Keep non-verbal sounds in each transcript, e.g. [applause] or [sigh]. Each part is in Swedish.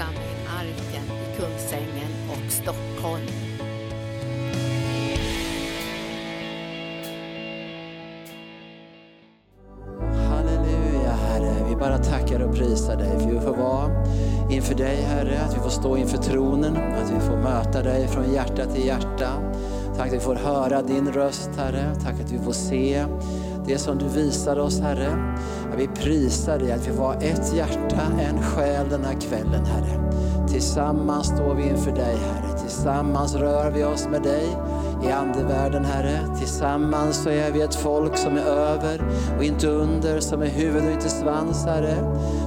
församling Arken i Kungsängen och Stockholm. Halleluja Herre, vi bara tackar och prisar dig för vi får vara inför dig Herre, att vi får stå inför tronen, att vi får möta dig från hjärta till hjärta. Tack att vi får höra din röst Herre, tack att vi får se det som du visar oss Herre. Vi prisar dig att vi var ett hjärta, en själ den här kvällen Herre. Tillsammans står vi inför dig Herre, tillsammans rör vi oss med dig i andevärlden Herre. Tillsammans så är vi ett folk som är över och inte under, som är huvud och inte svans Herre.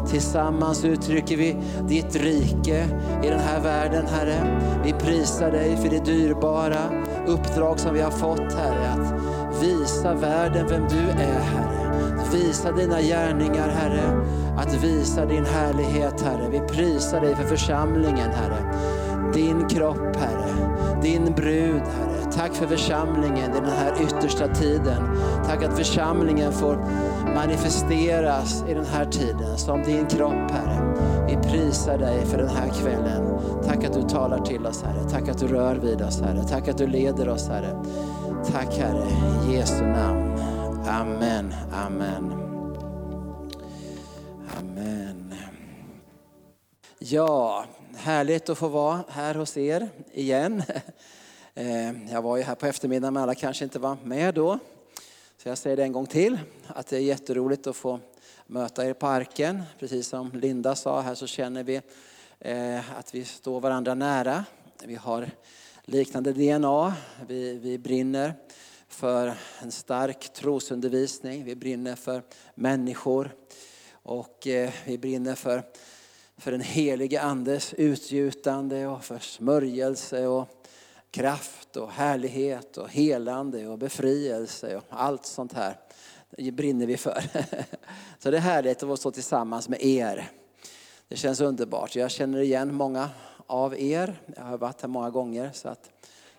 Tillsammans uttrycker vi ditt rike i den här världen Herre. Vi prisar dig för det dyrbara uppdrag som vi har fått Herre. Att visa världen vem du är Herre. Att visa dina gärningar Herre. Att visa din härlighet Herre. Vi prisar dig för församlingen Herre. Din kropp Herre. Din brud Herre. Tack för församlingen i den här yttersta tiden. Tack att församlingen får manifesteras i den här tiden som din kropp Herre. Vi prisar dig för den här kvällen. Tack att du talar till oss Herre. Tack att du rör vid oss Herre. Tack att du leder oss Herre. Tack Herre, i Jesu namn. Amen, amen. Amen. Ja, härligt att få vara här hos er igen. Eh, jag var ju här på eftermiddagen men alla kanske inte var med då. Så jag säger det en gång till, att det är jätteroligt att få möta er på arken. Precis som Linda sa här så känner vi eh, att vi står varandra nära. Vi har liknande DNA. Vi, vi brinner för en stark trosundervisning. Vi brinner för människor. Och eh, vi brinner för, för den helige andes utgjutande och för smörjelse och kraft och härlighet och helande och befrielse och allt sånt här. Det brinner vi för. [laughs] Så det är härligt att få stå tillsammans med er. Det känns underbart. Jag känner igen många av er. Jag har varit här många gånger så att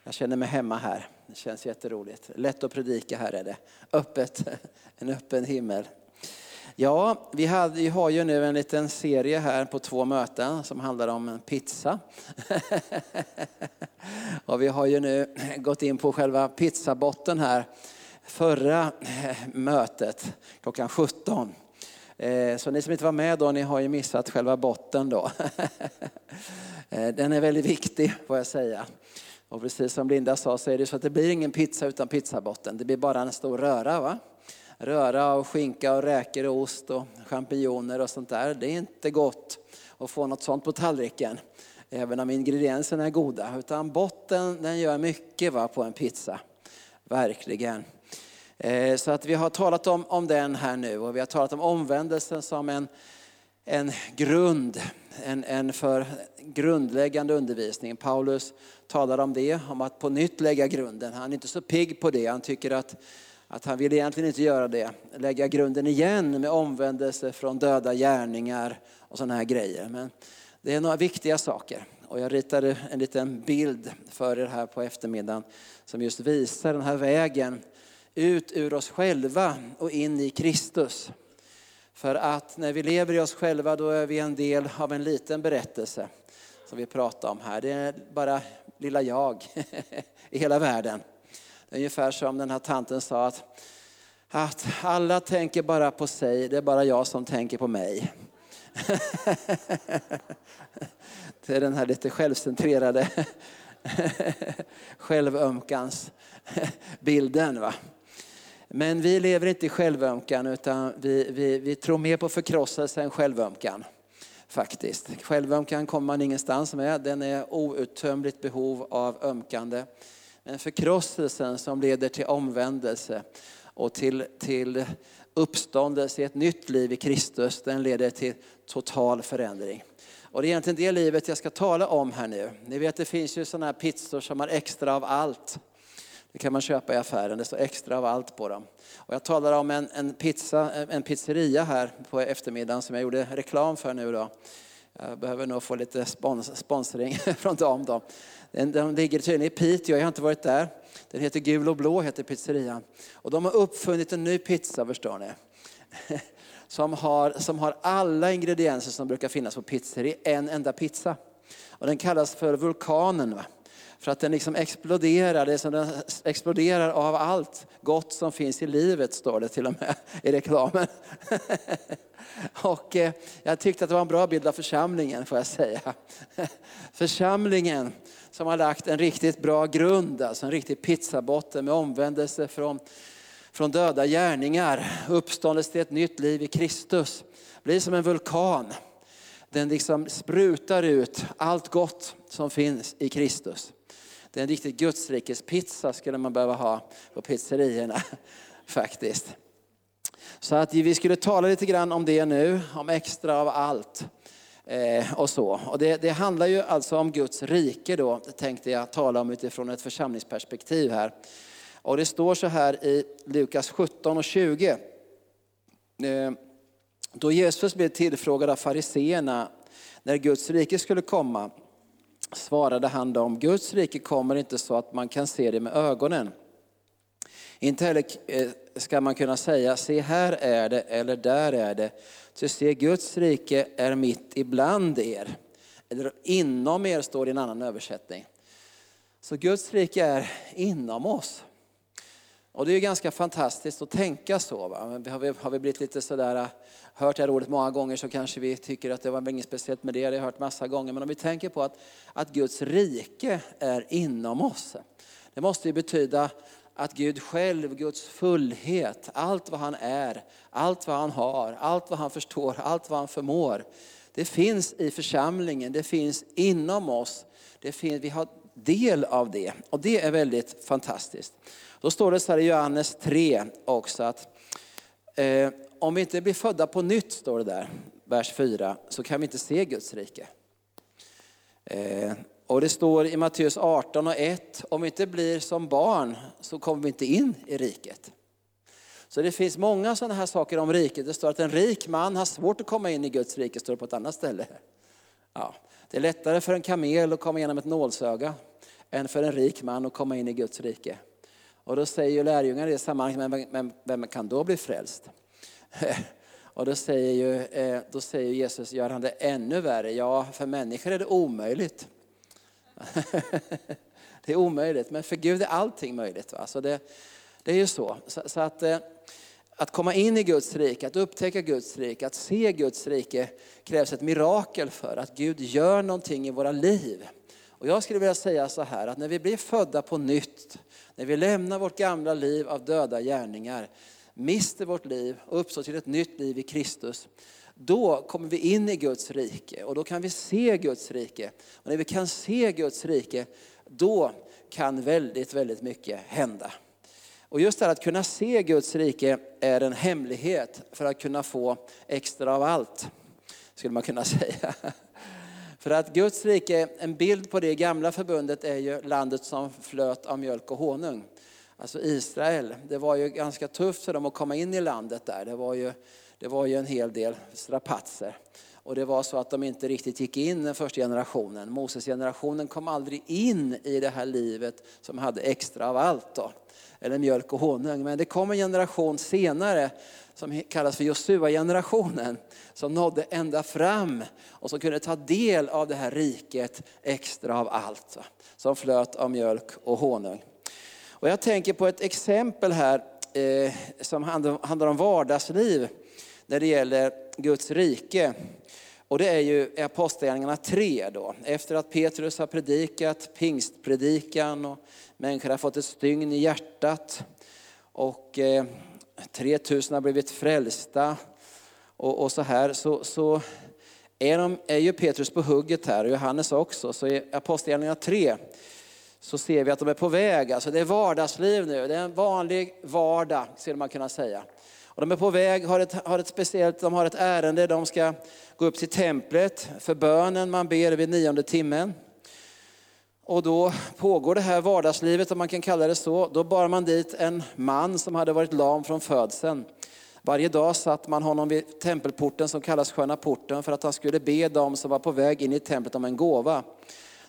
jag känner mig hemma här. Det känns jätteroligt. Lätt att predika här är det. Öppet, [laughs] en öppen himmel. Ja, vi, hade, vi har ju nu en liten serie här på två möten som handlar om en pizza. [laughs] Och vi har ju nu gått in på själva pizzabotten här förra eh, mötet klockan 17. Eh, så ni som inte var med då, ni har ju missat själva botten då. [laughs] Eh, den är väldigt viktig får jag säga. Och precis som Linda sa så är det så att det blir ingen pizza utan pizzabotten. Det blir bara en stor röra. Va? Röra och skinka och räkor och ost och champinjoner och sånt där. Det är inte gott att få något sånt på tallriken. Även om ingredienserna är goda. Utan botten den gör mycket va, på en pizza. Verkligen. Eh, Så att vi har talat om, om den här nu och vi har talat om omvändelsen som en, en grund, en, en för grundläggande undervisning. Paulus talar om det, om att på nytt lägga grunden. Han är inte så pigg på det. Han tycker att, att han vill egentligen inte göra det. Lägga grunden igen med omvändelse från döda gärningar och sådana här grejer. Men det är några viktiga saker. Och jag ritade en liten bild för er här på eftermiddagen som just visar den här vägen ut ur oss själva och in i Kristus. För att när vi lever i oss själva då är vi en del av en liten berättelse som vi pratar om här. Det är bara lilla jag [laughs] i hela världen. Det är ungefär som den här tanten sa att, att alla tänker bara på sig, det är bara jag som tänker på mig. [laughs] Det är den här lite självcentrerade [laughs] självömkansbilden. Va? Men vi lever inte i självömkan utan vi, vi, vi tror mer på förkrosselse än självömkan. Faktiskt. Självömkan kommer man ingenstans med. Den är outtömligt behov av ömkande. Men förkrosselsen som leder till omvändelse och till, till uppståndelse i ett nytt liv i Kristus, den leder till total förändring. Och det är egentligen det livet jag ska tala om här nu. Ni vet det finns ju sådana här pizzor som har extra av allt. Det kan man köpa i affären, det står extra av allt på dem. Och jag talade om en, en, pizza, en pizzeria här på eftermiddagen som jag gjorde reklam för nu då. Jag behöver nog få lite spons, sponsring [laughs] från dem då. Den, den ligger tydligen i Piteå, jag har inte varit där. Den heter Gul och blå, heter pizzerian. Och de har uppfunnit en ny pizza förstår ni. [laughs] som har, som har alla ingredienser som brukar finnas på pizzor i en enda pizza. Och den kallas för vulkanen. Va? För att den liksom exploderar, det är som den exploderar av allt gott som finns i livet, står det till och med i reklamen. [laughs] Och eh, jag tyckte att det var en bra bild av församlingen, får jag säga. [laughs] Församlingen som har lagt en riktigt bra grund, alltså en riktig pizzabotten med omvändelse från, från döda gärningar, uppståndelse till ett nytt liv i Kristus. Blir som en vulkan. Den liksom sprutar ut allt gott som finns i Kristus. Det är en riktig Gudsrikespizza skulle man behöva ha på pizzerierna [laughs] faktiskt. Så att vi skulle tala lite grann om det nu, om extra av allt. Eh, och så. Och det, det, handlar ju alltså om Guds rike då, tänkte jag tala om utifrån ett församlingsperspektiv här. Och det står så här i Lukas 17 och 20. Eh, då Jesus blev tillfrågad av fariseerna när Guds rike skulle komma svarade han dem, Guds rike kommer inte så att man kan se det med ögonen. Inte heller eh, ska man kunna säga, se här är det eller där är det. Så se Guds rike är mitt ibland er. Eller inom er står det i en annan översättning. Så Guds rike är inom oss. Och det är ganska fantastiskt att tänka så. Va? Har, vi, har vi blivit lite sådär, äh, hört det här ordet många gånger så kanske vi tycker att det var inget speciellt med det, det har jag hört massa gånger. Men om vi tänker på att, att Guds rike är inom oss. Det måste ju betyda att Gud själv, Guds fullhet, allt vad han är, allt vad han har, allt vad han förstår, allt vad han förmår. Det finns i församlingen, det finns inom oss. Det finns, vi har del av det och det är väldigt fantastiskt. Då står det så här i Johannes 3 också att eh, om vi inte blir födda på nytt, står det där, vers 4, så kan vi inte se Guds rike. Eh, och det står i Matteus 18 och 1, om vi inte blir som barn så kommer vi inte in i riket. Så det finns många sådana här saker om riket. Det står att en rik man har svårt att komma in i Guds rike, står det på ett annat ställe. Ja, det är lättare för en kamel att komma igenom ett nålsöga än för en rik man att komma in i Guds rike. Och då säger lärjungarna i det sammanhanget, men, men vem kan då bli frälst? [laughs] Och då säger, ju, eh, då säger Jesus, gör han det ännu värre? Ja, för människor är det omöjligt. [laughs] det är omöjligt, men för Gud är allting möjligt. Va? Så det, det är ju så. Så, så att, eh, att komma in i Guds rike, att upptäcka Guds rike, att se Guds rike krävs ett mirakel för. Att Gud gör någonting i våra liv. Och jag skulle vilja säga så här att när vi blir födda på nytt, när vi lämnar vårt gamla liv av döda gärningar, mister vårt liv och uppstår till ett nytt liv i Kristus, då kommer vi in i Guds rike och då kan vi se Guds rike. Och när vi kan se Guds rike, då kan väldigt, väldigt mycket hända. Och just det här att kunna se Guds rike är en hemlighet för att kunna få extra av allt, skulle man kunna [laughs] säga. För att Guds rike, en bild på det gamla förbundet är ju landet som flöt av mjölk och honung. Alltså Israel. Det var ju ganska tufft för dem att komma in i landet där. Det var ju, det var ju en hel del strapatser. Och det var så att de inte riktigt gick in den första generationen. Moses generationen kom aldrig in i det här livet som hade extra av allt. Då. Eller mjölk och honung. Men det kom en generation senare som kallas för Josua-generationen, som nådde ända fram och som kunde ta del av det här riket extra av allt. Som flöt av mjölk och honung. Och jag tänker på ett exempel här eh, som handlar om vardagsliv när det gäller Guds rike. Och det är ju Apostlagärningarna 3 då. Efter att Petrus har predikat pingstpredikan och människor har fått ett stygn i hjärtat. Och eh, 3000 har blivit frälsta och, och så här. Så, så är, de, är ju Petrus på hugget här och Johannes också. Så i Apostlagärningarna 3 så ser vi att de är på väg. Alltså det är vardagsliv nu, det är en vanlig vardag skulle man kunna säga. Och de är på väg, har ett, har ett speciellt, de har ett ärende, de ska gå upp till templet för bönen man ber vid nionde timmen. Och då pågår det här vardagslivet, om man kan kalla det så. Då bar man dit en man som hade varit lam från födseln. Varje dag satt man honom vid tempelporten som kallas sköna porten för att han skulle be dem som var på väg in i templet om en gåva.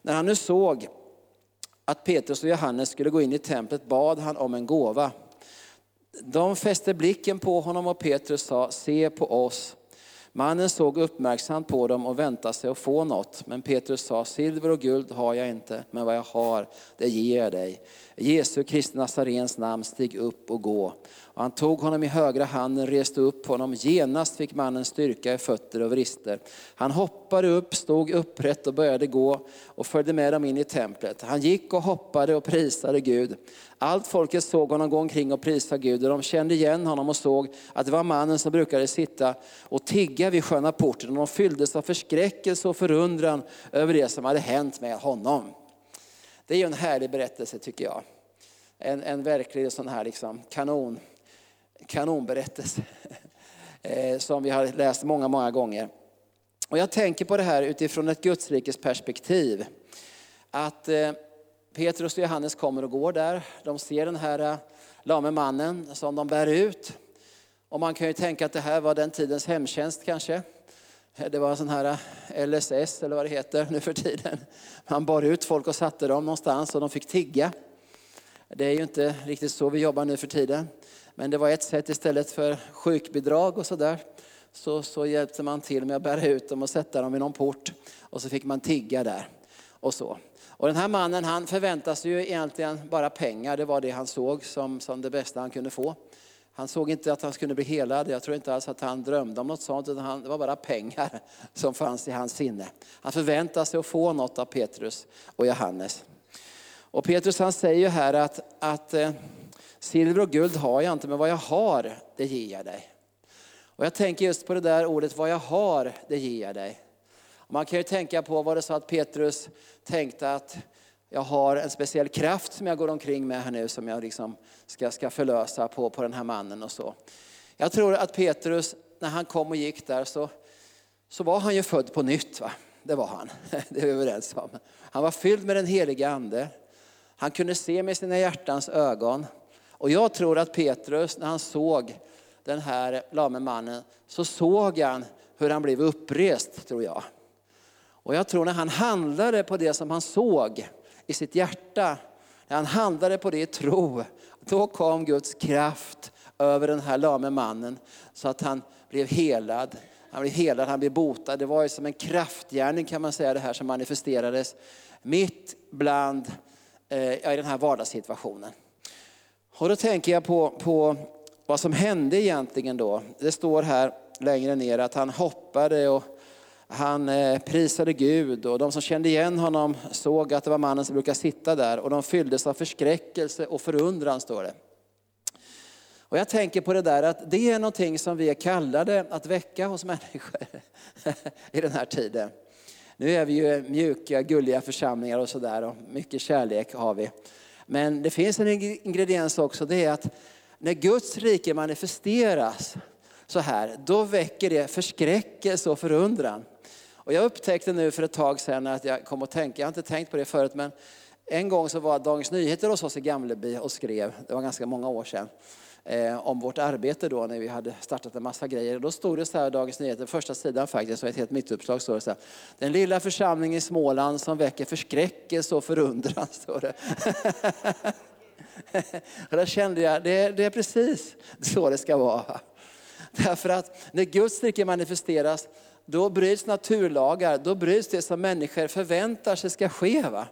När han nu såg att Petrus och Johannes skulle gå in i templet bad han om en gåva. De fäste blicken på honom och Petrus sa, se på oss. Mannen såg uppmärksamt på dem och väntade sig att få något. Men Petrus sa, silver och guld har jag inte, men vad jag har, det ger jag dig. Jesu Kristi Nazarens namn, stig upp och gå. Och han tog honom i högra handen, reste upp honom. Genast fick mannen styrka i fötter och vrister. Han hoppade upp, stod upprätt och började gå och följde med dem in i templet. Han gick och hoppade och prisade Gud. Allt folket såg honom gå omkring och prisa Gud och de kände igen honom och såg att det var mannen som brukade sitta och tigga vid sköna porten. Och de fylldes av förskräckelse och förundran över det som hade hänt med honom. Det är ju en härlig berättelse tycker jag. En, en verklig sån här liksom kanon, kanonberättelse [laughs] eh, som vi har läst många, många gånger. Och jag tänker på det här utifrån ett Gudsrikes perspektiv. Att eh, Petrus och Johannes kommer och går där. De ser den här eh, lame mannen som de bär ut. Och man kan ju tänka att det här var den tidens hemtjänst kanske. Det var sån här eh, LSS eller vad det heter nu för tiden. Man bar ut folk och satte dem någonstans och de fick tigga. Det är ju inte riktigt så vi jobbar nu för tiden. Men det var ett sätt istället för sjukbidrag och sådär. Så, så hjälpte man till med att bära ut dem och sätta dem i någon port. Och så fick man tigga där. Och så. Och den här mannen han förväntade sig ju egentligen bara pengar. Det var det han såg som, som det bästa han kunde få. Han såg inte att han skulle bli helad. Jag tror inte alls att han drömde om något sånt. Utan han, det var bara pengar [laughs] som fanns i hans sinne. Han förväntade sig att få något av Petrus och Johannes. Och Petrus han säger ju här att, att eh, silver och guld har jag inte, men vad jag har, det ger jag dig. Och jag tänker just på det där ordet, vad jag har, det ger jag dig. Man kan ju tänka på, var det så att Petrus tänkte att jag har en speciell kraft som jag går omkring med här nu som jag liksom ska, ska förlösa på, på den här mannen och så. Jag tror att Petrus, när han kom och gick där så, så var han ju född på nytt. Va? Det var han, [laughs] det är vi överens om. Han var fylld med den heliga ande. Han kunde se med sina hjärtans ögon. Och jag tror att Petrus, när han såg den här lame mannen, så såg han hur han blev upprest, tror jag. Och jag tror när han handlade på det som han såg i sitt hjärta, när han handlade på det i tro, då kom Guds kraft över den här lame mannen så att han blev helad. Han blev helad, han blev botad. Det var ju som en kraftgärning kan man säga det här som manifesterades mitt bland eh, i den här vardagssituationen. Och då tänker jag på, på vad som hände egentligen då. Det står här längre ner att han hoppade och han eh, prisade Gud och de som kände igen honom såg att det var mannen som brukade sitta där och de fylldes av förskräckelse och förundran står det. Och jag tänker på det där att det är någonting som vi är kallade att väcka hos människor [laughs] i den här tiden. Nu är vi ju mjuka, gulliga församlingar och sådär och mycket kärlek har vi. Men det finns en ingrediens också, det är att när Guds rike manifesteras så här, då väcker det förskräckelse och förundran. Och jag upptäckte nu för ett tag sedan att jag kom att tänka, jag har inte tänkt på det förut, men en gång så var Dagens Nyheter hos oss i Gamleby och skrev, det var ganska många år sedan, eh, om vårt arbete då när vi hade startat en massa grejer. Då stod det så här Dagens Nyheter, första sidan faktiskt, och ett helt mittuppslag står det så här. Den lilla församling i Småland som väcker förskräckelse och förundran, [laughs] står det. [laughs] och där kände jag, det, det är precis så det ska vara. Därför att när Guds rike manifesteras, då bryts naturlagar, då bryts det som människor förväntar sig ska ske. Va?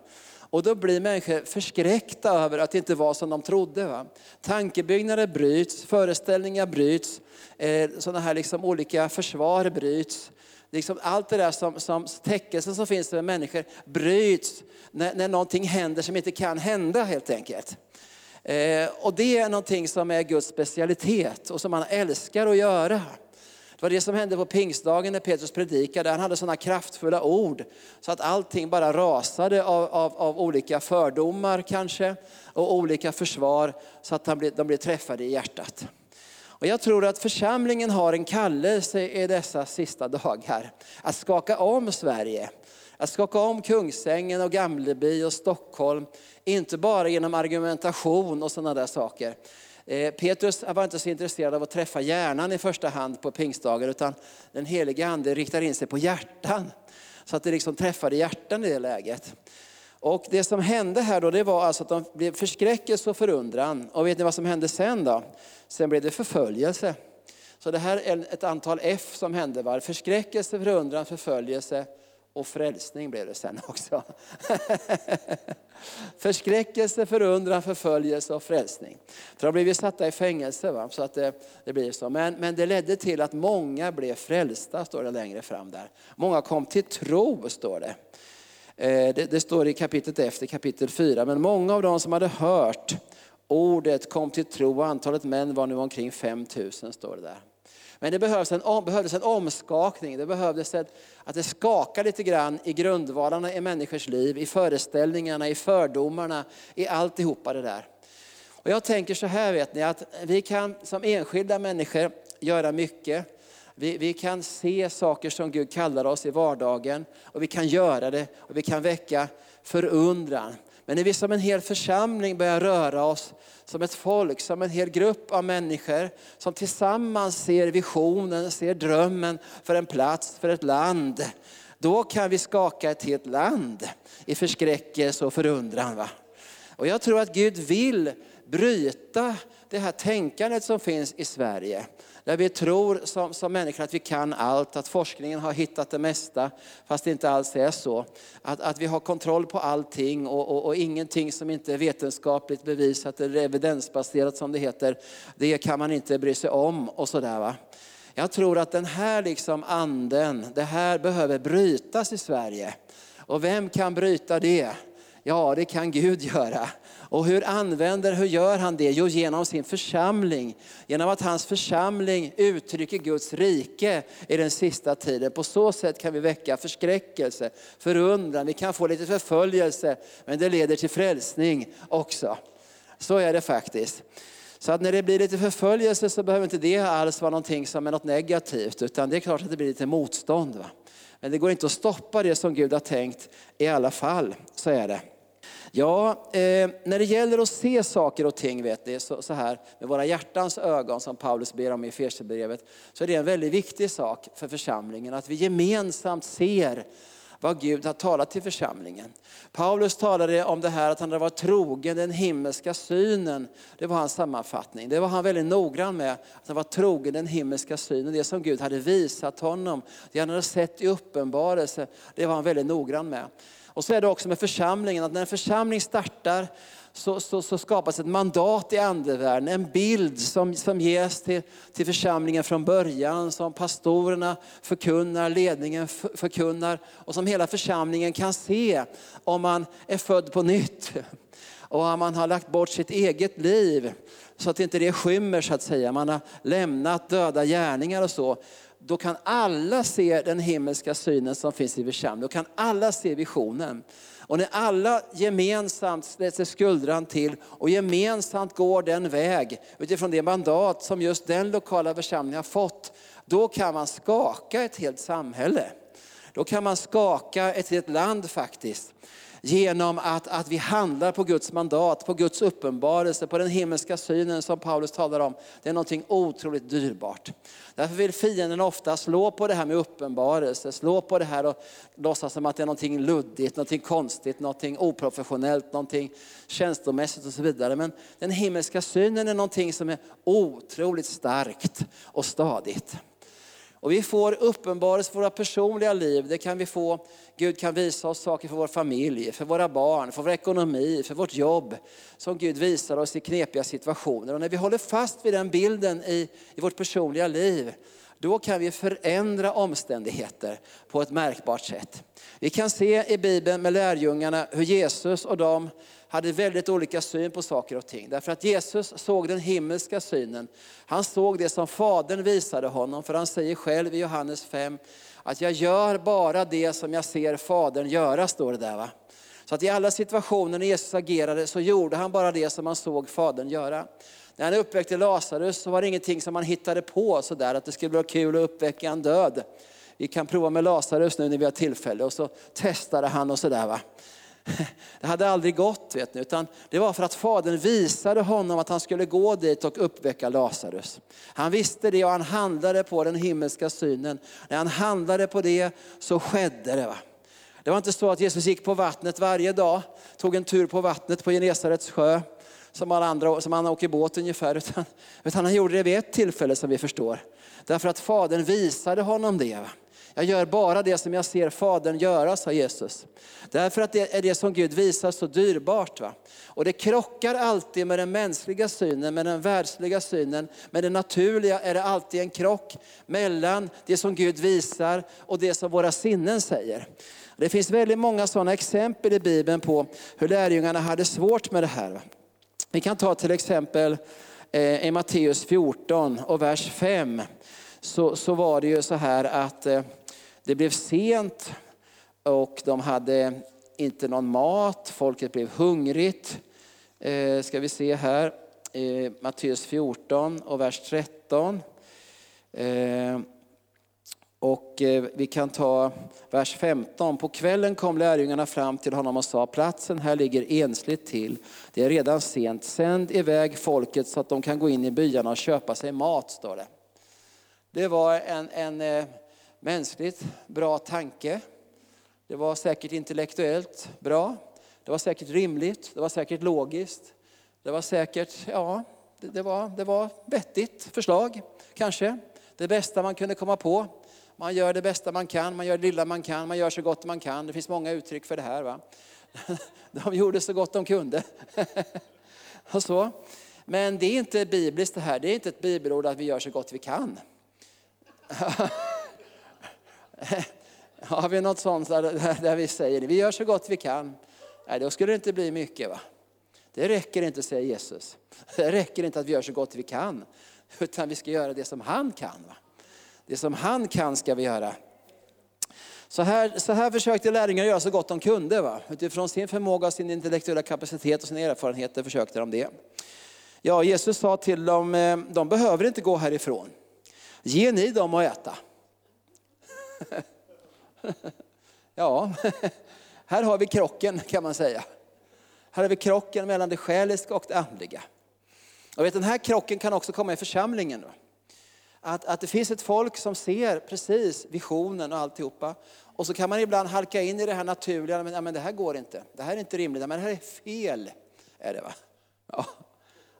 Och då blir människor förskräckta över att det inte var som de trodde. Va? Tankebyggnader bryts, föreställningar bryts, eh, sådana här liksom olika försvar bryts. Liksom allt det där som, som täckelsen som finns över människor bryts när, när någonting händer som inte kan hända helt enkelt. Eh, och det är någonting som är Guds specialitet och som han älskar att göra. Det var det som hände på pingstdagen när Petrus predikade. Han hade sådana kraftfulla ord så att allting bara rasade av, av, av olika fördomar kanske och olika försvar så att de blev, de blev träffade i hjärtat. Och jag tror att församlingen har en kallelse i dessa sista dagar att skaka om Sverige. Att skaka om Kungsängen och Gamleby och Stockholm. Inte bara genom argumentation och sådana där saker. Eh, Petrus var inte så intresserad av att träffa hjärnan i första hand på pingstdagen utan den heliga ande riktar in sig på hjärtan. Så att det liksom träffade hjärtan i det läget. Och det som hände här då, det var alltså att de blev förskräckelse och förundran. Och vet ni vad som hände sen då? Sen blev det förföljelse. Så det här är ett antal F som hände. Var. Förskräckelse, förundran, förföljelse och frälsning blev det sen också. [laughs] Förskräckelse, förundran, förföljelse och frälsning. För de blev ju satta i fängelse, va? så att det, det blir så. Men, men det ledde till att många blev frälsta, står det längre fram där. Många kom till tro, står det. Eh, det, det står i kapitlet efter, kapitel 4. Men många av dem som hade hört ordet kom till tro och antalet män var nu omkring 5000, står det där. Men det behövdes en, behövdes en omskakning, det behövdes ett, att det skakade lite grann i grundvalarna i människors liv, i föreställningarna, i fördomarna, i alltihopa det där. Och jag tänker så här vet ni, att vi kan som enskilda människor göra mycket. Vi, vi kan se saker som Gud kallar oss i vardagen och vi kan göra det och vi kan väcka förundran. Men när vi som en hel församling börjar röra oss som ett folk, som en hel grupp av människor som tillsammans ser visionen, ser drömmen för en plats, för ett land. Då kan vi skaka ett helt land i förskräckelse och förundran. Va? Och jag tror att Gud vill bryta det här tänkandet som finns i Sverige. Där vi tror som, som människor att vi kan allt, att forskningen har hittat det mesta, fast det inte alls är så. Att, att vi har kontroll på allting och, och, och ingenting som inte är vetenskapligt bevisat eller evidensbaserat som det heter, det kan man inte bry sig om och sådär. Va? Jag tror att den här liksom anden, det här behöver brytas i Sverige. Och vem kan bryta det? Ja, det kan Gud göra. Och hur använder, hur gör han det? Jo, genom sin församling. Genom att hans församling uttrycker Guds rike i den sista tiden. På så sätt kan vi väcka förskräckelse, förundran, vi kan få lite förföljelse, men det leder till frälsning också. Så är det faktiskt. Så att när det blir lite förföljelse så behöver inte det alls vara någonting som är något negativt, utan det är klart att det blir lite motstånd. Va? Men det går inte att stoppa det som Gud har tänkt i alla fall, så är det. Ja, eh, när det gäller att se saker och ting, vet ni, så, så här med våra hjärtans ögon som Paulus ber om i Efesierbrevet, så är det en väldigt viktig sak för församlingen att vi gemensamt ser vad Gud har talat till församlingen. Paulus talade om det här att han hade varit trogen den himmelska synen. Det var hans sammanfattning. Det var han väldigt noggrann med. Att han var trogen den himmelska synen. Det som Gud hade visat honom. Det han hade sett i uppenbarelse. Det var han väldigt noggrann med. Och så är det också med församlingen, att när en församling startar så, så, så skapas ett mandat i andevärlden, en bild som, som ges till, till församlingen från början, som pastorerna förkunnar, ledningen förkunnar och som hela församlingen kan se om man är född på nytt. Och om man har lagt bort sitt eget liv så att inte det skymmer så att säga. Man har lämnat döda gärningar och så då kan alla se den himmelska synen som finns i församlingen. Då kan alla se visionen. Och när alla gemensamt sätter skuldran till och gemensamt går den väg utifrån det mandat som just den lokala församlingen har fått, då kan man skaka ett helt samhälle. Då kan man skaka ett helt land faktiskt genom att, att vi handlar på Guds mandat, på Guds uppenbarelse, på den himmelska synen som Paulus talar om. Det är någonting otroligt dyrbart. Därför vill fienden ofta slå på det här med uppenbarelse, slå på det här och låtsas som att det är någonting luddigt, någonting konstigt, någonting oprofessionellt, någonting känslomässigt och så vidare. Men den himmelska synen är någonting som är otroligt starkt och stadigt. Och vi får uppenbarelse för våra personliga liv. Det kan vi få. Gud kan visa oss saker för vår familj, för våra barn, för vår ekonomi, för vårt jobb. Som Gud visar oss i knepiga situationer. Och när vi håller fast vid den bilden i, i vårt personliga liv, då kan vi förändra omständigheter på ett märkbart sätt. Vi kan se i Bibeln med lärjungarna hur Jesus och de hade väldigt olika syn på saker och ting. Därför att Jesus såg den himmelska synen. Han såg det som Fadern visade honom. För han säger själv i Johannes 5 att jag gör bara det som jag ser Fadern göra, står det där. Va? Så att i alla situationer när Jesus agerade så gjorde han bara det som han såg Fadern göra. När han uppväckte Lazarus så var det ingenting som han hittade på sådär att det skulle vara kul att uppväcka en död. Vi kan prova med Lazarus nu när vi har tillfälle och så testade han och sådär. Va? [laughs] Det hade aldrig gått, vet ni, utan det var för att Fadern visade honom att han skulle gå dit och uppväcka Lazarus. Han visste det och han handlade på den himmelska synen. När han handlade på det så skedde det. Va? Det var inte så att Jesus gick på vattnet varje dag, tog en tur på vattnet på Genesarets sjö, som alla andra, som han åker båt ungefär, utan, utan han gjorde det vid ett tillfälle som vi förstår. Därför att Fadern visade honom det. Jag gör bara det som jag ser Fadern göra, sa Jesus. Därför att det är det som Gud visar så dyrbart. Va? Och det krockar alltid med den mänskliga synen, med den världsliga synen. Med det naturliga är det alltid en krock mellan det som Gud visar och det som våra sinnen säger. Det finns väldigt många sådana exempel i Bibeln på hur lärjungarna hade svårt med det här. Vi kan ta till exempel eh, i Matteus 14 och vers 5. Så, så var det ju så här att eh, det blev sent och de hade inte någon mat, folket blev hungrigt. Eh, ska vi se här, eh, Matteus 14 och vers 13. Eh, och eh, vi kan ta vers 15. På kvällen kom lärjungarna fram till honom och sa, platsen här ligger ensligt till. Det är redan sent. Sänd iväg folket så att de kan gå in i byarna och köpa sig mat, står det. Det var en, en eh, mänskligt bra tanke. Det var säkert intellektuellt bra. Det var säkert rimligt. Det var säkert logiskt. Det var säkert, ja, det, det var, det var vettigt förslag kanske. Det bästa man kunde komma på. Man gör det bästa man kan, man gör det lilla man kan, man gör så gott man kan. Det finns många uttryck för det här. Va? [laughs] De gjorde så gott de kunde. [laughs] Och så. Men det är inte bibliskt det här, det är inte ett bibelord att vi gör så gott vi kan. [laughs] [laughs] Har vi något sånt där vi säger vi gör så gott vi kan? Nej, då skulle det inte bli mycket. va? Det räcker inte, säger Jesus. Det räcker inte att vi gör så gott vi kan, utan vi ska göra det som han kan. Va? Det som han kan ska vi göra. Så här, så här försökte lärjungarna göra så gott de kunde. Va? Utifrån sin förmåga, sin intellektuella kapacitet och sina erfarenheter försökte de det. Ja, Jesus sa till dem, eh, de behöver inte gå härifrån. Ge ni dem att äta. [laughs] Ja, [laughs] här har vi krocken kan man säga. Här har vi krocken mellan det själiska och det andliga. Och vet, den här krocken kan också komma i församlingen. Att, att det finns ett folk som ser precis visionen och alltihopa. Och så kan man ibland halka in i det här naturliga, men, ja, men det här går inte. Det här är inte rimligt, men det här är fel. Är det va? Ja,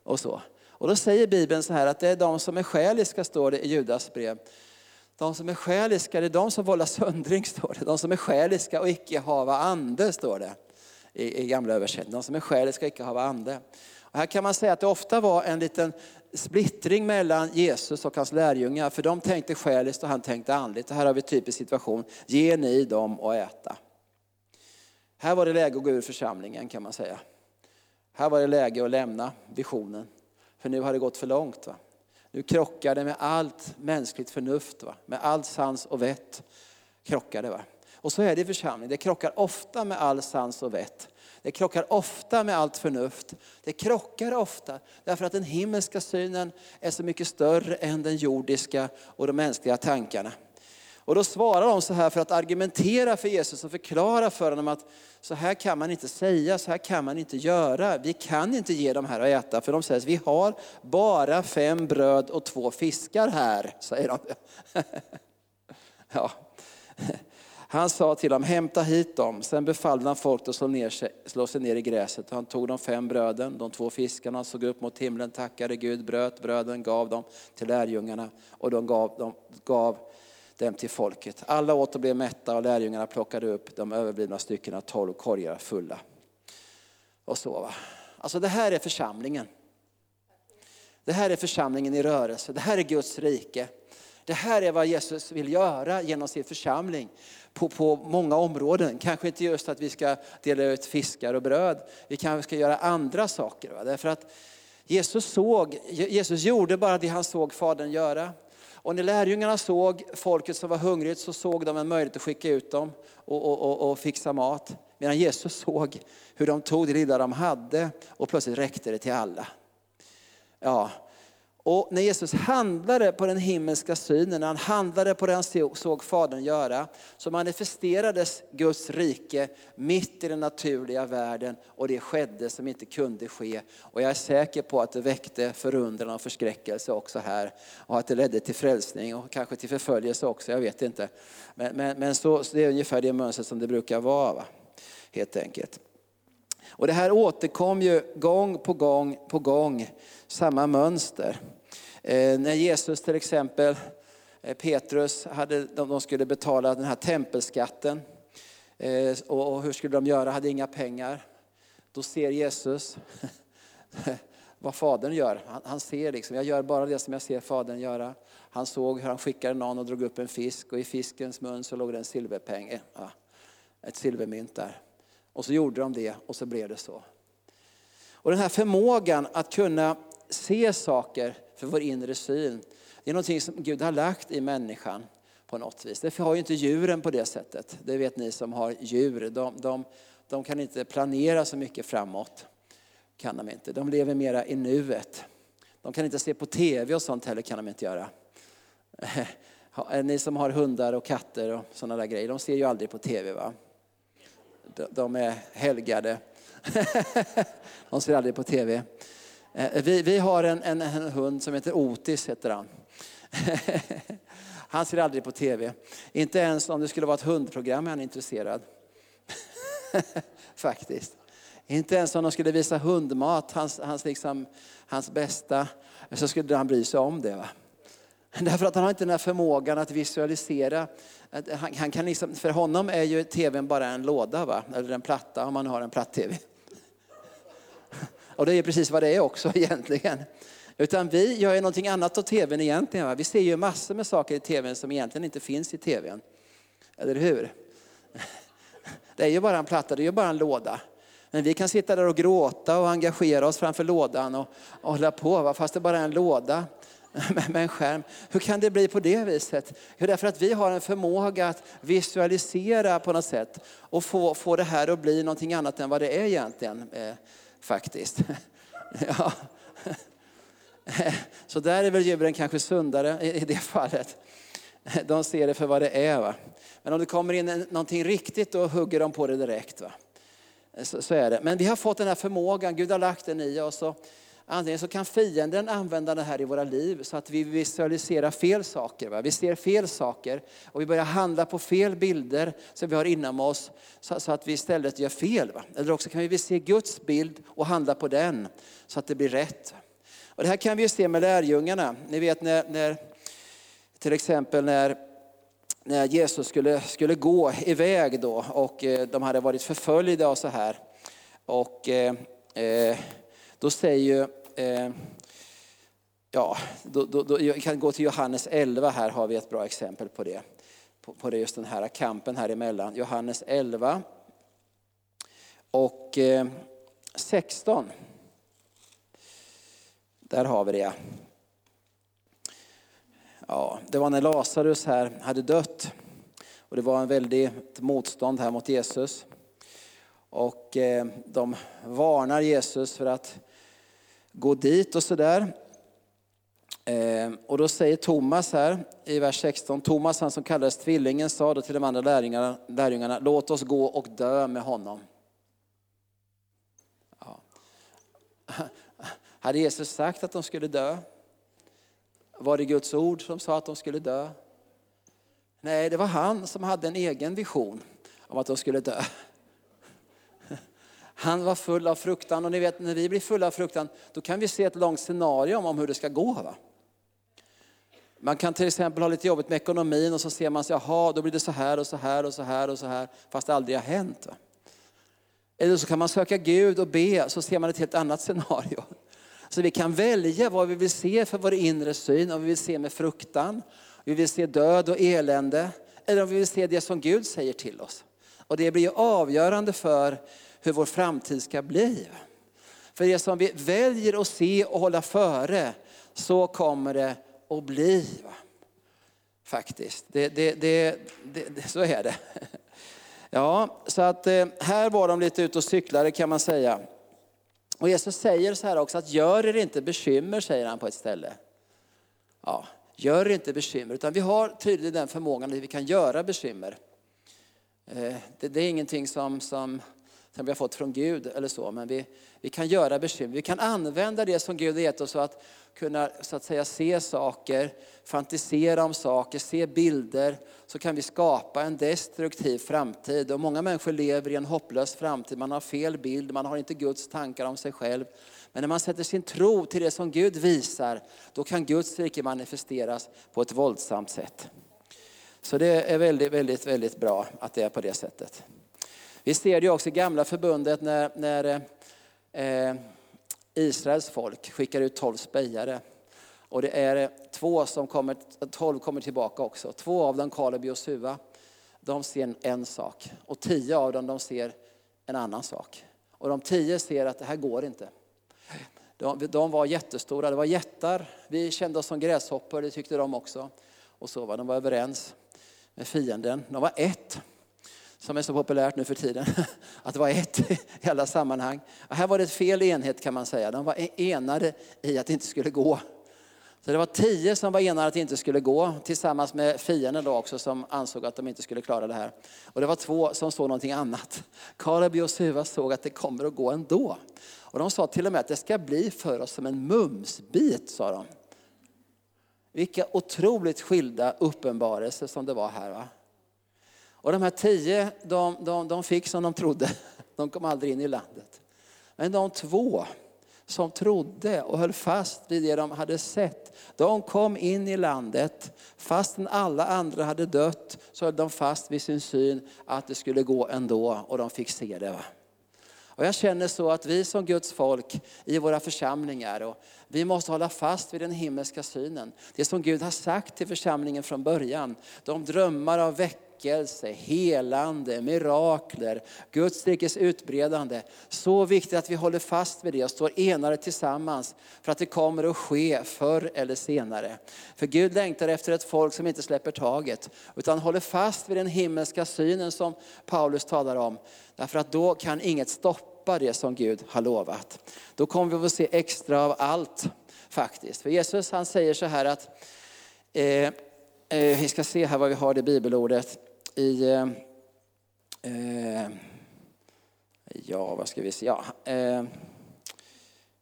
och så. Och då säger Bibeln så här att det är de som är själiska, står det i Judas brev. De som är själiska, det är de som vållar söndring, står det. De som är själiska och icke hava ande, står det i, i gamla översättningen. De som är själiska och icke hava ande. Och här kan man säga att det ofta var en liten splittring mellan Jesus och hans lärjungar. För de tänkte själiskt och han tänkte andligt. Och här har vi en typisk situation. Ge ni dem att äta. Här var det läge att gå ur församlingen kan man säga. Här var det läge att lämna visionen. För nu har det gått för långt. Va? Nu krockar det med allt mänskligt förnuft, va? med all sans och vett. Krockar det, va? Och så är det i församlingen, det krockar ofta med all sans och vett. Det krockar ofta med allt förnuft. Det krockar ofta därför att den himmelska synen är så mycket större än den jordiska och de mänskliga tankarna. Och då svarar de så här för att argumentera för Jesus och förklara för honom att så här kan man inte säga, så här kan man inte göra. Vi kan inte ge dem här att äta. För de säger att vi har bara fem bröd och två fiskar här, säger de. [laughs] ja. Han sa till dem, hämta hit dem. Sen befallde han folk att slå, ner sig, slå sig ner i gräset. Han tog de fem bröden, de två fiskarna, såg upp mot himlen, tackade Gud, bröt bröden, gav dem till lärjungarna och de gav, de gav dem till folket. Alla åt och blev mätta och lärjungarna plockade upp de överblivna styckena, tolv korgar fulla. Och så va. Alltså det här är församlingen. Det här är församlingen i rörelse, det här är Guds rike. Det här är vad Jesus vill göra genom sin församling på, på många områden. Kanske inte just att vi ska dela ut fiskar och bröd. Vi kanske ska göra andra saker. Va? Därför att Jesus, såg, Jesus gjorde bara det han såg Fadern göra. Och när lärjungarna såg folket som var hungrigt så såg de en möjlighet att skicka ut dem och, och, och, och fixa mat. Medan Jesus såg hur de tog det lilla de hade och plötsligt räckte det till alla. Ja, och när Jesus handlade på den himmelska synen, när han handlade på det han såg Fadern göra, så manifesterades Guds rike mitt i den naturliga världen och det skedde som inte kunde ske. Och jag är säker på att det väckte förundran och förskräckelse också här och att det ledde till frälsning och kanske till förföljelse också, jag vet inte. Men, men, men så, så det är ungefär det mönstret som det brukar vara, va? helt enkelt. Och det här återkom ju gång på gång på gång, samma mönster. Eh, när Jesus till exempel, eh, Petrus, hade, de, de skulle betala den här tempelskatten. Eh, och, och hur skulle de göra? Hade inga pengar. Då ser Jesus [laughs] vad Fadern gör. Han, han, ser liksom, jag gör bara det som jag ser Fadern göra. Han såg hur han skickade någon och drog upp en fisk och i fiskens mun så låg det en silverpeng, eh, ja, ett silvermynt där. Och så gjorde de det och så blev det så. Och den här förmågan att kunna se saker för vår inre syn, det är någonting som Gud har lagt i människan på något vis. Det har ju inte djuren på det sättet. Det vet ni som har djur. De, de, de kan inte planera så mycket framåt. Kan de inte. De lever mera i nuet. De kan inte se på tv och sånt heller kan de inte göra. [laughs] Ni som har hundar och katter och sådana där grejer, de ser ju aldrig på tv va? De är helgade. [laughs] De ser aldrig på tv. Eh, vi, vi har en, en, en, hund som heter Otis, heter han. [laughs] Han ser aldrig på tv. Inte ens om det skulle vara ett hundprogram är han intresserad. [laughs] Faktiskt. Inte ens om de skulle visa hundmat, hans, hans, liksom, hans bästa, så skulle han bry sig om det. Va? Därför att han har inte den här förmågan att visualisera. Han, han kan liksom, för honom är ju tvn bara en låda, va? eller en platta om man har en platt-tv. Och det är precis vad det är också [laughs] egentligen. Utan vi gör ju någonting annat av tvn egentligen. Va? Vi ser ju massor med saker i tvn som egentligen inte finns i tvn. Eller hur? [laughs] Det är ju bara en platta, det är ju bara en låda. Men vi kan sitta där och gråta och engagera oss framför lådan och, och hålla på, va? fast det bara är en låda [laughs] med en skärm. Hur kan det bli på det viset? Jo, därför att vi har en förmåga att visualisera på något sätt och få, få det här att bli någonting annat än vad det är egentligen. Eh, faktiskt. [laughs] ja. [laughs] Så där är väl djuren kanske sundare i det fallet. De ser det för vad det är. Va? Men om det kommer in någonting riktigt då hugger de på det direkt. Va? Så, så, är det. Men vi har fått den här förmågan, Gud har lagt den i oss. Och Antingen så kan fienden använda det här i våra liv så att vi visualiserar fel saker. Va? Vi ser fel saker och vi börjar handla på fel bilder som vi har inom oss så, så att vi istället gör fel. Va? Eller också kan vi se Guds bild och handla på den så att det blir rätt. Och det här kan vi se med lärjungarna. Ni vet när, när till exempel när när Jesus skulle, skulle gå iväg då och eh, de hade varit förföljda och så här. Och eh, eh då säger eh, ja, då, då, då, jag kan gå till Johannes 11, här har vi ett bra exempel på det. På, på det, just den här kampen här emellan. Johannes 11 och eh, 16. Där har vi det. Ja, det var när Lazarus här hade dött. Och det var en väldigt motstånd här mot Jesus. Och eh, de varnar Jesus för att gå dit och sådär. Ehm, och då säger Thomas här i vers 16, Thomas han som kallades tvillingen sa då till de andra lärjungarna, lärjungarna låt oss gå och dö med honom. Ja. [laughs] Hade Jesus sagt att de skulle dö? Var det Guds ord som sa att de skulle dö? Nej, det var han som hade en egen vision om att de skulle dö. Han var full av fruktan och ni vet när vi blir fulla av fruktan då kan vi se ett långt scenario om hur det ska gå. Va? Man kan till exempel ha lite jobbigt med ekonomin och så ser man sig, jaha då blir det så här och så här och så här och så här fast det aldrig har hänt. Va? Eller så kan man söka Gud och be så ser man ett helt annat scenario. Så vi kan välja vad vi vill se för vår inre syn, om vi vill se med fruktan, vi vill se död och elände eller om vi vill se det som Gud säger till oss. Och det blir avgörande för hur vår framtid ska bli. För det som vi väljer att se och hålla före, så kommer det att bli. Faktiskt, det, det, det, det så är det. [laughs] Ja, så att eh, här var de lite ute och cyklade kan man säga. Och Jesus säger så här också att gör er inte bekymmer, säger han på ett ställe. ja, gör inte bekymmer. Utan vi har tydligen den förmågan att vi kan göra bekymmer. Eh, det, det är ingenting som, som, som vi har fått från Gud eller så, men vi, vi kan göra bekymmer. Vi kan använda det som Gud har gett oss för att kunna så att säga, se saker, fantisera om saker, se bilder. Så kan vi skapa en destruktiv framtid. Och många människor lever i en hopplös framtid. Man har fel bild, man har inte Guds tankar om sig själv. Men när man sätter sin tro till det som Gud visar, då kan Guds rike manifesteras på ett våldsamt sätt. Så det är väldigt, väldigt, väldigt bra att det är på det sättet. Vi ser det också i gamla förbundet när, när eh, Israels folk skickar ut tolv spejare. Och det är eh, två som kommer, tolv kommer tillbaka också. Två av dem, Kaleb och Josua, de ser en sak. Och tio av dem de ser en annan sak. Och de tio ser att det här går inte. De, de var jättestora, det var jättar. Vi kände oss som gräshoppor, det tyckte de också. Och så var de var överens med fienden. De var ett, som är så populärt nu för tiden. [laughs] Att vara ett i alla sammanhang. Och här var det ett fel enhet kan man säga. De var enade i att det inte skulle gå. Så det var tio som var enade att det inte skulle gå, tillsammans med fienden då också som ansåg att de inte skulle klara det här. Och det var två som såg någonting annat. Kaleb och Josua såg att det kommer att gå ändå. Och de sa till och med att det ska bli för oss som en mumsbit, sa de. Vilka otroligt skilda uppenbarelser som det var här. Va? Och de här tio, de, de, de fick som de trodde. De kom aldrig in i landet. Men de två som trodde och höll fast vid det de hade sett, de kom in i landet. Fastän alla andra hade dött så höll de fast vid sin syn att det skulle gå ändå och de fick se det. Va? Och jag känner så att vi som Guds folk i våra församlingar, och vi måste hålla fast vid den himmelska synen. Det som Gud har sagt till församlingen från början. De drömmar av väckelse, helande, mirakler, Guds rikes utbredande. Så viktigt att vi håller fast vid det och står enade tillsammans för att det kommer att ske förr eller senare. För Gud längtar efter ett folk som inte släpper taget utan håller fast vid den himmelska synen som Paulus talar om. Därför att då kan inget stoppa det som Gud har lovat. Då kommer vi att se extra av allt faktiskt. För Jesus han säger så här att, eh, eh, vi ska se här vad vi har det bibelordet i, eh, eh, ja vad ska vi se, ja, eh,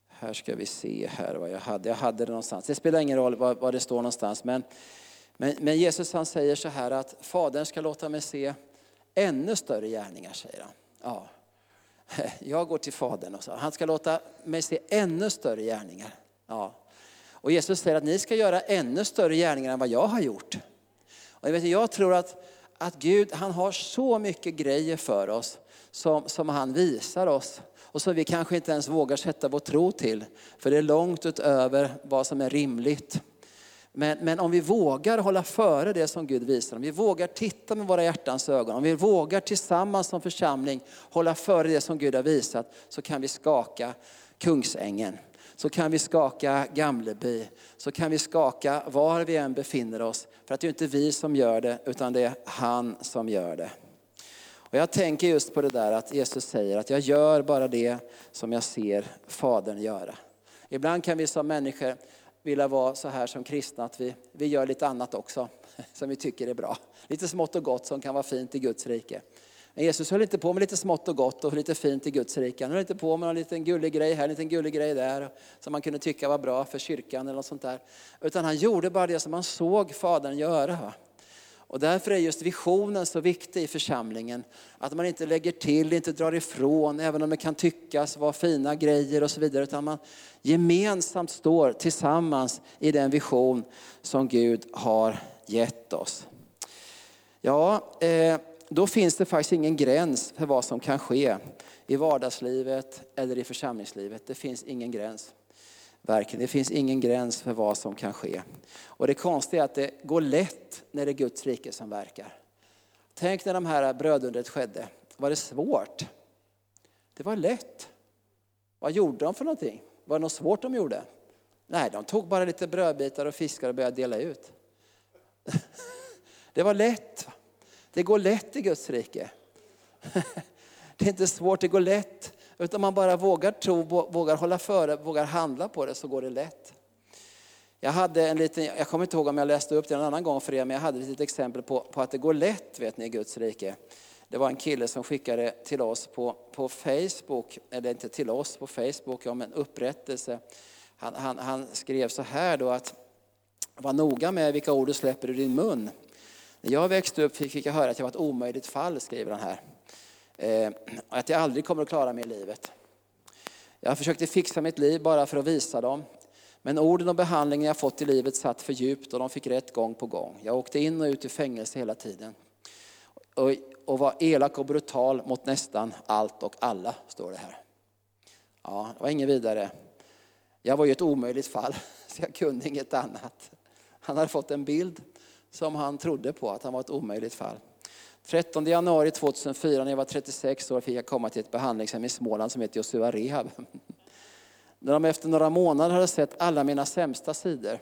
här ska vi se här vad jag hade. Jag hade det någonstans. Det spelar ingen roll var, var det står någonstans. Men, men, men, Jesus han säger så här att Fadern ska låta mig se ännu större gärningar, säger han. Ja. [laughs] Jag går till Fadern och så. Han ska låta mig se ännu större gärningar. Ja. Och Jesus säger att ni ska göra ännu större gärningar än vad jag har gjort. Och jag, vet, jag tror att, att Gud han har så mycket grejer för oss som, som han visar oss och som vi kanske inte ens vågar sätta vår tro till. För det är långt utöver vad som är rimligt. Men, men om vi vågar hålla före det som Gud visar, om vi vågar titta med våra hjärtans ögon, om vi vågar tillsammans som församling hålla före det som Gud har visat, så kan vi skaka Kungsängen. Så kan vi skaka Gamleby, så kan vi skaka var vi än befinner oss. För att det är inte vi som gör det, utan det är han som gör det. Och jag tänker just på det där att Jesus säger att jag gör bara det som jag ser Fadern göra. Ibland kan vi som människor vilja vara så här som kristna, att vi, vi gör lite annat också [laughs] som vi tycker är bra. Lite smått och gott som kan vara fint i Guds rike. Men Jesus höll inte på med lite smått och gott och lite fint i Guds rike. Han höll inte på med en liten gullig grej här, en liten gullig grej där som man kunde tycka var bra för kyrkan eller något sånt där. Utan han gjorde bara det som han såg Fadern göra. Och därför är just visionen så viktig i församlingen. Att man inte lägger till, inte drar ifrån, även om det kan tyckas vara fina grejer och så vidare. Utan man gemensamt står tillsammans i den vision som Gud har gett oss. Ja, eh, då finns det faktiskt ingen gräns för vad som kan ske i vardagslivet eller i församlingslivet. Det finns ingen gräns. Verkligen, det finns ingen gräns för vad som kan ske. Och det konstiga är att det går lätt när det är Guds rike som verkar. Tänk när de här brödundret skedde. Var det svårt? Det var lätt. Vad gjorde de för någonting? Var det något svårt de gjorde? Nej, de tog bara lite brödbitar och fiskar och började dela ut. [laughs] Det var lätt. Det går lätt i Guds rike. [laughs] Det är inte svårt, det går lätt. Utan man bara vågar tro, vågar hålla före, vågar handla på det så går det lätt. Jag, hade en liten, jag kommer inte ihåg om jag läste upp det en annan gång för er, men jag hade ett litet exempel på, på att det går lätt vet ni, i Guds rike. Det var en kille som skickade till oss på, på Facebook, eller inte till oss på Facebook, om en upprättelse. Han, han, han skrev så här då att var noga med vilka ord du släpper ur din mun. När jag växte upp fick jag höra att jag var ett omöjligt fall, skriver han här. Eh, att jag aldrig kommer att klara mig i livet. Jag försökte fixa mitt liv bara för att visa dem. Men orden och behandlingen jag fått i livet satt för djupt och de fick rätt gång på gång. Jag åkte in och ut ur fängelse hela tiden. Och, och var elak och brutal mot nästan allt och alla, står det här. Ja, det var inget vidare. Jag var ju ett omöjligt fall, [laughs] så jag kunde inget annat. Han hade fått en bild som han trodde på, att han var ett omöjligt fall. 13 januari 2004 när jag var 36 år fick jag komma till ett behandlingshem i Småland som heter Josua Rehab. [laughs] När de efter några månader hade sett alla mina sämsta sidor,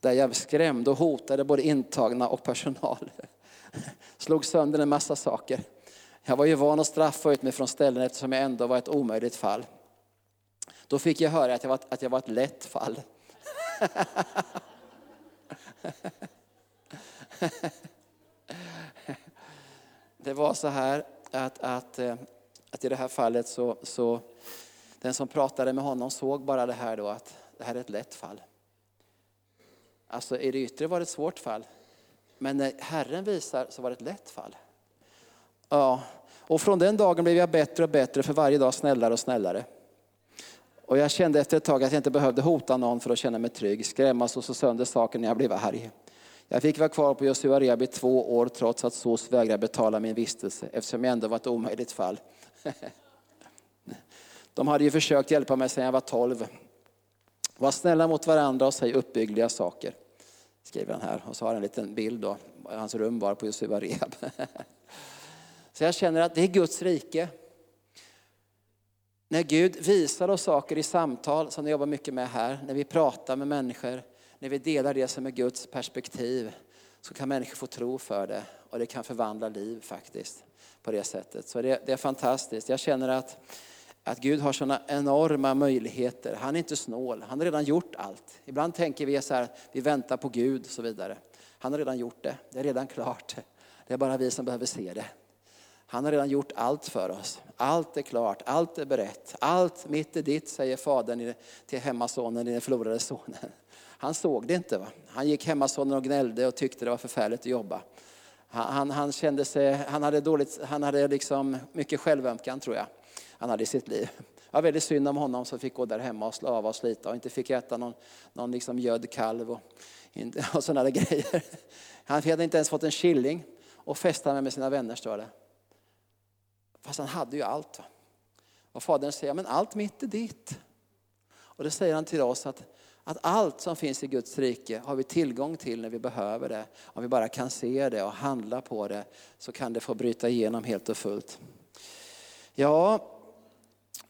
där jag skrämde och hotade både intagna och personal, [laughs] slog sönder en massa saker. Jag var ju van att straffa ut mig från ställen eftersom jag ändå var ett omöjligt fall. Då fick jag höra att jag var, att jag var ett lätt fall. [laughs] [laughs] Det var så här att, att, eh, att i det här fallet så, så den som pratade med honom såg bara det här då att det här är ett lätt fall. Alltså i det yttre var det ett svårt fall. Men när Herren visar så var det ett lätt fall. Ja, och från den dagen blev jag bättre och bättre för varje dag snällare och snällare. Och jag kände efter ett tag att jag inte behövde hota någon för att känna mig trygg, skrämmas och så sönder saker när jag blev arg. Jag fick vara kvar på Josua Rehab i två år trots att SOS vägrade betala min vistelse eftersom jag ändå var ett omöjligt fall. [laughs] De hade ju försökt hjälpa mig sedan jag var 12. Var snälla mot varandra och säg uppbyggliga saker. Skriver han här. Och så har han en liten bild då. Hans rum var på Josua Rehab. [laughs] Så jag känner att det är Guds rike. När Gud visar oss saker i samtal, som jag jobbar mycket med här, när vi pratar med människor, när vi delar det som är Guds perspektiv, så kan människor få tro för det och det kan förvandla liv faktiskt på det sättet. Så det, det är fantastiskt. Jag känner att att Gud har sådana enorma möjligheter. Han är inte snål, han har redan gjort allt. Ibland tänker vi så här, vi väntar på Gud och så vidare. Han har redan gjort det, det är redan klart. Det är bara vi som behöver se det. Han har redan gjort allt för oss. Allt är klart, allt är berett. Allt mitt är ditt, säger fadern till hemmasonen, den förlorade sonen. Han såg det inte. Va? Han gick hemmasonen och gnällde och tyckte det var förfärligt att jobba. Han, han, han kände sig, han hade, dåligt, han hade liksom mycket självömkan tror jag han hade i sitt liv. Det var väldigt synd om honom som fick gå där hemma och slava och slita och inte fick äta någon, någon liksom gödd kalv och, [laughs] och sådana där grejer. Han hade inte ens fått en killing och festade med, med sina vänner står det. Fast han hade ju allt. Va? Och fadern säger, men allt mitt är ditt. Och det säger han till oss att, att allt som finns i Guds rike har vi tillgång till när vi behöver det. Om vi bara kan se det och handla på det så kan det få bryta igenom helt och fullt. Ja,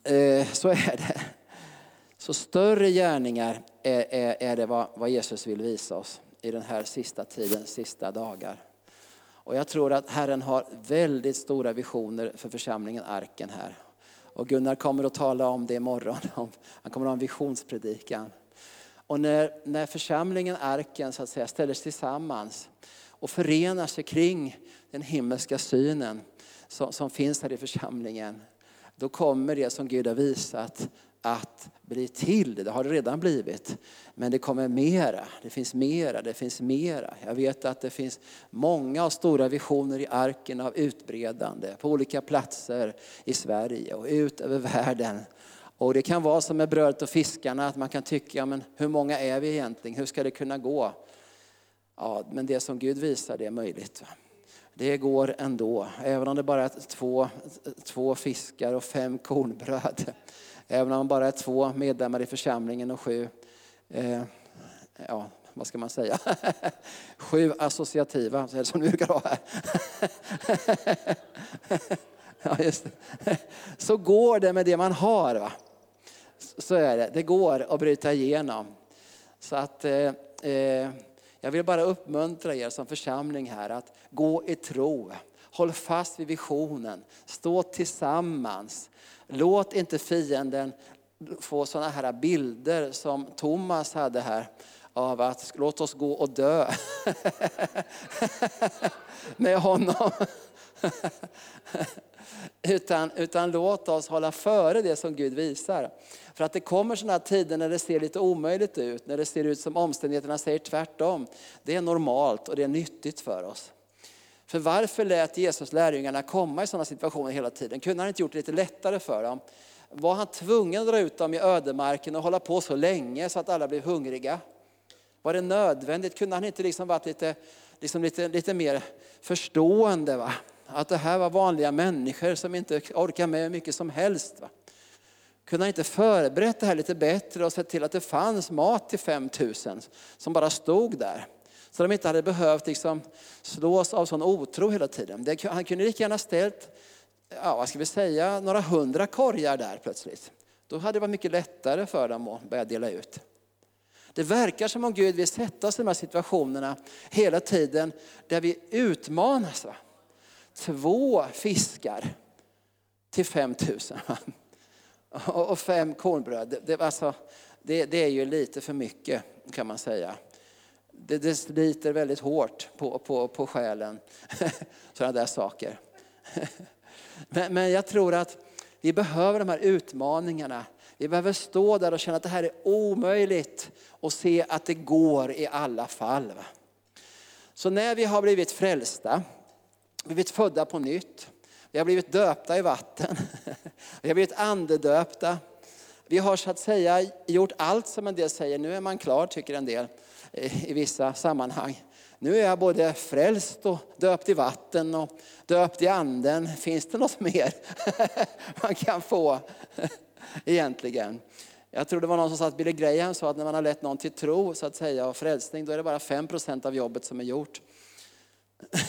Eh, så är det. Så större gärningar är, är, är det vad, vad, Jesus vill visa oss i den här sista tiden, sista dagar. Och jag tror att Herren har väldigt stora visioner för församlingen Arken här. Och Gunnar kommer att tala om det imorgon. [laughs] Han kommer att ha en visionspredikan. Och när, när församlingen Arken så att säga, ställer sig tillsammans och förenar sig kring den himmelska synen som, som finns här i församlingen då kommer det som Gud har visat att bli till. Det har det redan blivit. Men det kommer mera, det finns mera, det finns mera. Jag vet att det finns många och stora visioner i arken av utbredande på olika platser i Sverige och ut över världen. Och det kan vara som med brödet och fiskarna, att man kan tycka, ja, men hur många är vi egentligen? Hur ska det kunna gå? Ja, men det som Gud visar, det är möjligt. Det går ändå, även om det bara är två, två fiskar och fem kornbröd. Även om man bara är två medlemmar i församlingen och sju, eh, ja vad ska man säga, [laughs] sju associativa, så är det som du brukar ha här. [laughs] ja, just det. Så går det med det man har. Va? Så är det, det går att bryta igenom. Så att eh, eh jag vill bara uppmuntra er som församling här att gå i tro. Håll fast vid visionen. Stå tillsammans. Låt inte fienden få sådana här bilder som Thomas hade här av att låt oss gå och dö [laughs] med honom. [laughs] utan, utan låt oss hålla före det som Gud visar. För att det kommer sådana tider när det ser lite omöjligt ut, när det ser ut som omständigheterna säger tvärtom. Det är normalt och det är nyttigt för oss. För varför lät Jesus lärjungarna komma i sådana situationer hela tiden? Kunde han inte gjort det lite lättare för dem? Var han tvungen att dra ut dem i ödemarken och hålla på så länge så att alla blev hungriga? Var det nödvändigt? Kunde han inte liksom varit lite, liksom lite, lite mer förstående? Va? Att det här var vanliga människor som inte orkar med hur mycket som helst. Va? Kunde han inte förberett det här lite bättre och sett till att det fanns mat till 5000 som bara stod där? Så de inte hade behövt liksom slås av sån otro hela tiden. Det, han kunde lika gärna ställt, ja, vad ska vi säga, några hundra korgar där plötsligt. Då hade det varit mycket lättare för dem att börja dela ut. Det verkar som om Gud vill sätta oss i de här situationerna hela tiden där vi utmanas. Va? Två fiskar till 5000 och fem kornbröd. Det, det, alltså, det, det är ju lite för mycket kan man säga det, det sliter väldigt hårt på, på, på själen, [laughs] sådana där saker. [laughs] men, men jag tror att vi behöver de här utmaningarna. Vi behöver stå där och känna att det här är omöjligt och se att det går i alla fall. Så när vi har blivit frälsta, blivit födda på nytt, vi har blivit döpta i vatten, [laughs] vi har blivit andedöpta. Vi har så att säga gjort allt som en del säger, nu är man klar tycker en del i vissa sammanhang. Nu är jag både frälst och döpt i vatten och döpt i anden. Finns det något mer [laughs] man kan få [laughs] egentligen? Jag tror det var någon som sa att Billy Graham sa att när man har lett någon till tro så att säga och frälsning då är det bara 5% av jobbet som är gjort. [laughs]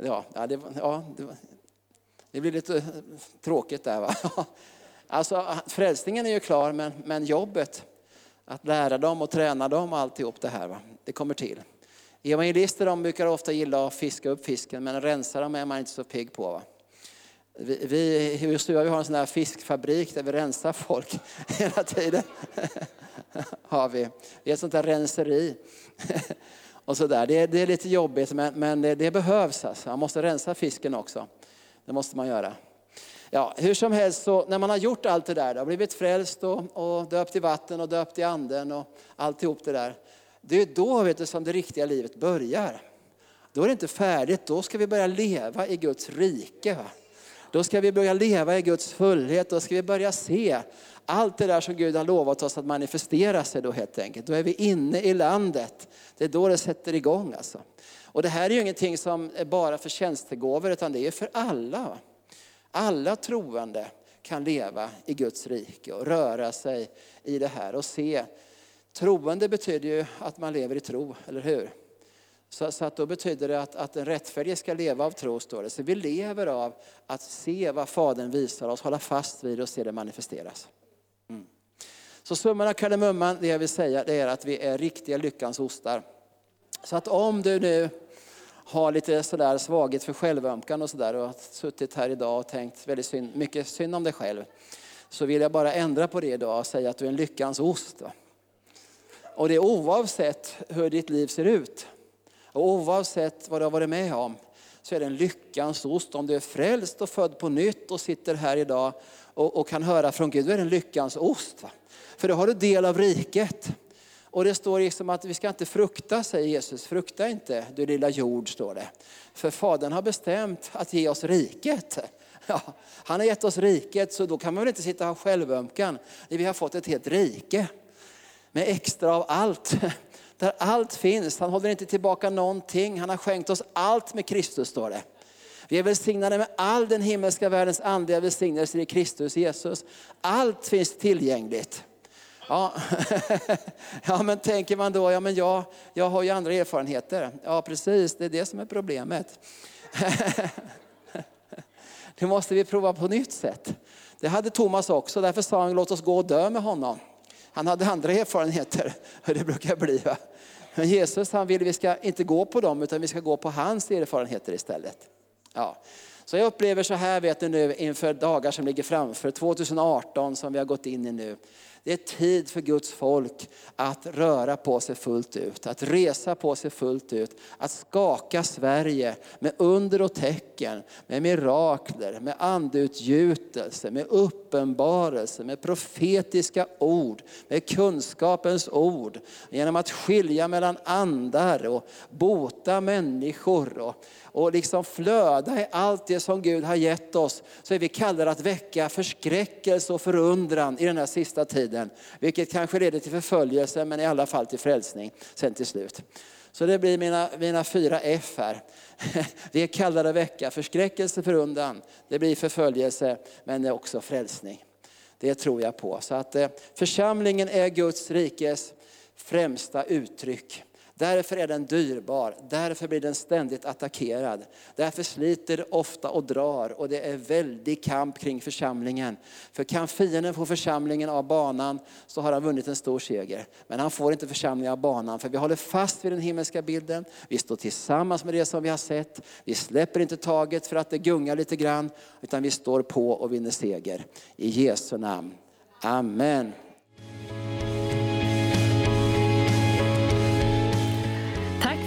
ja, det, ja det, det blir lite eh, tråkigt där va. Alltså frälsningen är ju klar men, men jobbet att lära dem och träna dem och alltihop det här. Va? Det kommer till. Evangelister de brukar ofta gilla att fiska upp fisken men rensa dem är man inte så pigg på. Va? Vi, vi, just vi har en sån här fiskfabrik där vi rensar folk [laughs] hela tiden. [laughs] har vi. Det är ett sånt där renseri. [laughs] och så där. Det, är, det är lite jobbigt men, men det, det behövs. Alltså. Man måste rensa fisken också. Det måste man göra. Ja, hur som helst, så när man har gjort allt det där, har blivit frälst och, och döpt i vatten och döpt i anden och alltihop det där. Det är då vet du, som det riktiga livet börjar. Då är det inte färdigt, då ska vi börja leva i Guds rike. Va? Då ska vi börja leva i Guds fullhet, då ska vi börja se allt det där som Gud har lovat oss att manifestera sig då helt enkelt. Då är vi inne i landet. Det är då det sätter igång alltså. Och det här är ju ingenting som är bara för tjänstegåvor utan det är för alla. Va? Alla troende kan leva i Guds rike och röra sig i det här och se. Troende betyder ju att man lever i tro, eller hur? Så, så, att då betyder det att, att en rättfärdig ska leva av tro, står det. Så vi lever av att se vad Fadern visar oss, hålla fast vid och se det manifesteras. Mm. Så summan av kardemumman, det jag vill säga, det är att vi är riktiga lyckans ostar. Så att om du nu har lite sådär svaghet för självömkan och sådär och har suttit här idag och tänkt väldigt synd, mycket synd om dig själv. Så vill jag bara ändra på det idag och säga att du är en lyckans ost. Och det är oavsett hur ditt liv ser ut. Och oavsett vad du har varit med om så är det en lyckans ost. Om du är frälst och född på nytt och sitter här idag och, och kan höra från Gud, då är det en lyckans ost. Va? För då har du del av riket. Och det står liksom att vi ska inte frukta, säger Jesus. Frukta inte, du lilla jord, står det. För Fadern har bestämt att ge oss riket. Ja, han har gett oss riket, så då kan man väl inte sitta och ha självömkan. Vi har fått ett helt rike med extra av allt. [laughs] Där allt finns. Han håller inte tillbaka någonting. Han har skänkt oss allt med Kristus, står det. Vi är välsignade med all den himmelska världens andliga välsignelse i Kristus Jesus. Allt finns tillgängligt. Ja. [laughs] ja, men tänker man då, ja men jag, jag har ju andra erfarenheter. Ja, precis, det är det som är problemet. [laughs] det måste vi prova på nytt sätt. Det hade Thomas också, därför sa han låt oss gå och dö med honom. Han hade andra erfarenheter, [laughs] hur det brukar bli. Va? Men Jesus han vill vi ska inte gå på dem utan vi ska gå på hans erfarenheter istället. Ja. Så jag upplever så här vet ni nu inför dagar som ligger framför, 2018 som vi har gått in i nu. Det är tid för Guds folk att röra på sig fullt ut, att resa på sig fullt ut, att skaka Sverige med under och tecken, med mirakler, med andeutgjutelse, med uppenbarelse, med profetiska ord, med kunskapens ord. Genom att skilja mellan andar och bota människor och och liksom flöda i allt det som Gud har gett oss, så är vi kallade att väcka förskräckelse och förundran i den här sista tiden. Vilket kanske leder till förföljelse, men i alla fall till frälsning sen till slut. Så det blir mina, mina fyra F här. [laughs] Vi är kallade att väcka förskräckelse, förundan, det blir förföljelse, men det är också frälsning. Det tror jag på. Så att eh, församlingen är Guds rikes främsta uttryck. Därför är den dyrbar, därför blir den ständigt attackerad. Därför sliter det ofta och drar och det är väldig kamp kring församlingen. För kan fienden få församlingen av banan så har han vunnit en stor seger. Men han får inte församlingen av banan för vi håller fast vid den himmelska bilden. Vi står tillsammans med det som vi har sett. Vi släpper inte taget för att det gungar lite grann utan vi står på och vinner seger. I Jesu namn. Amen.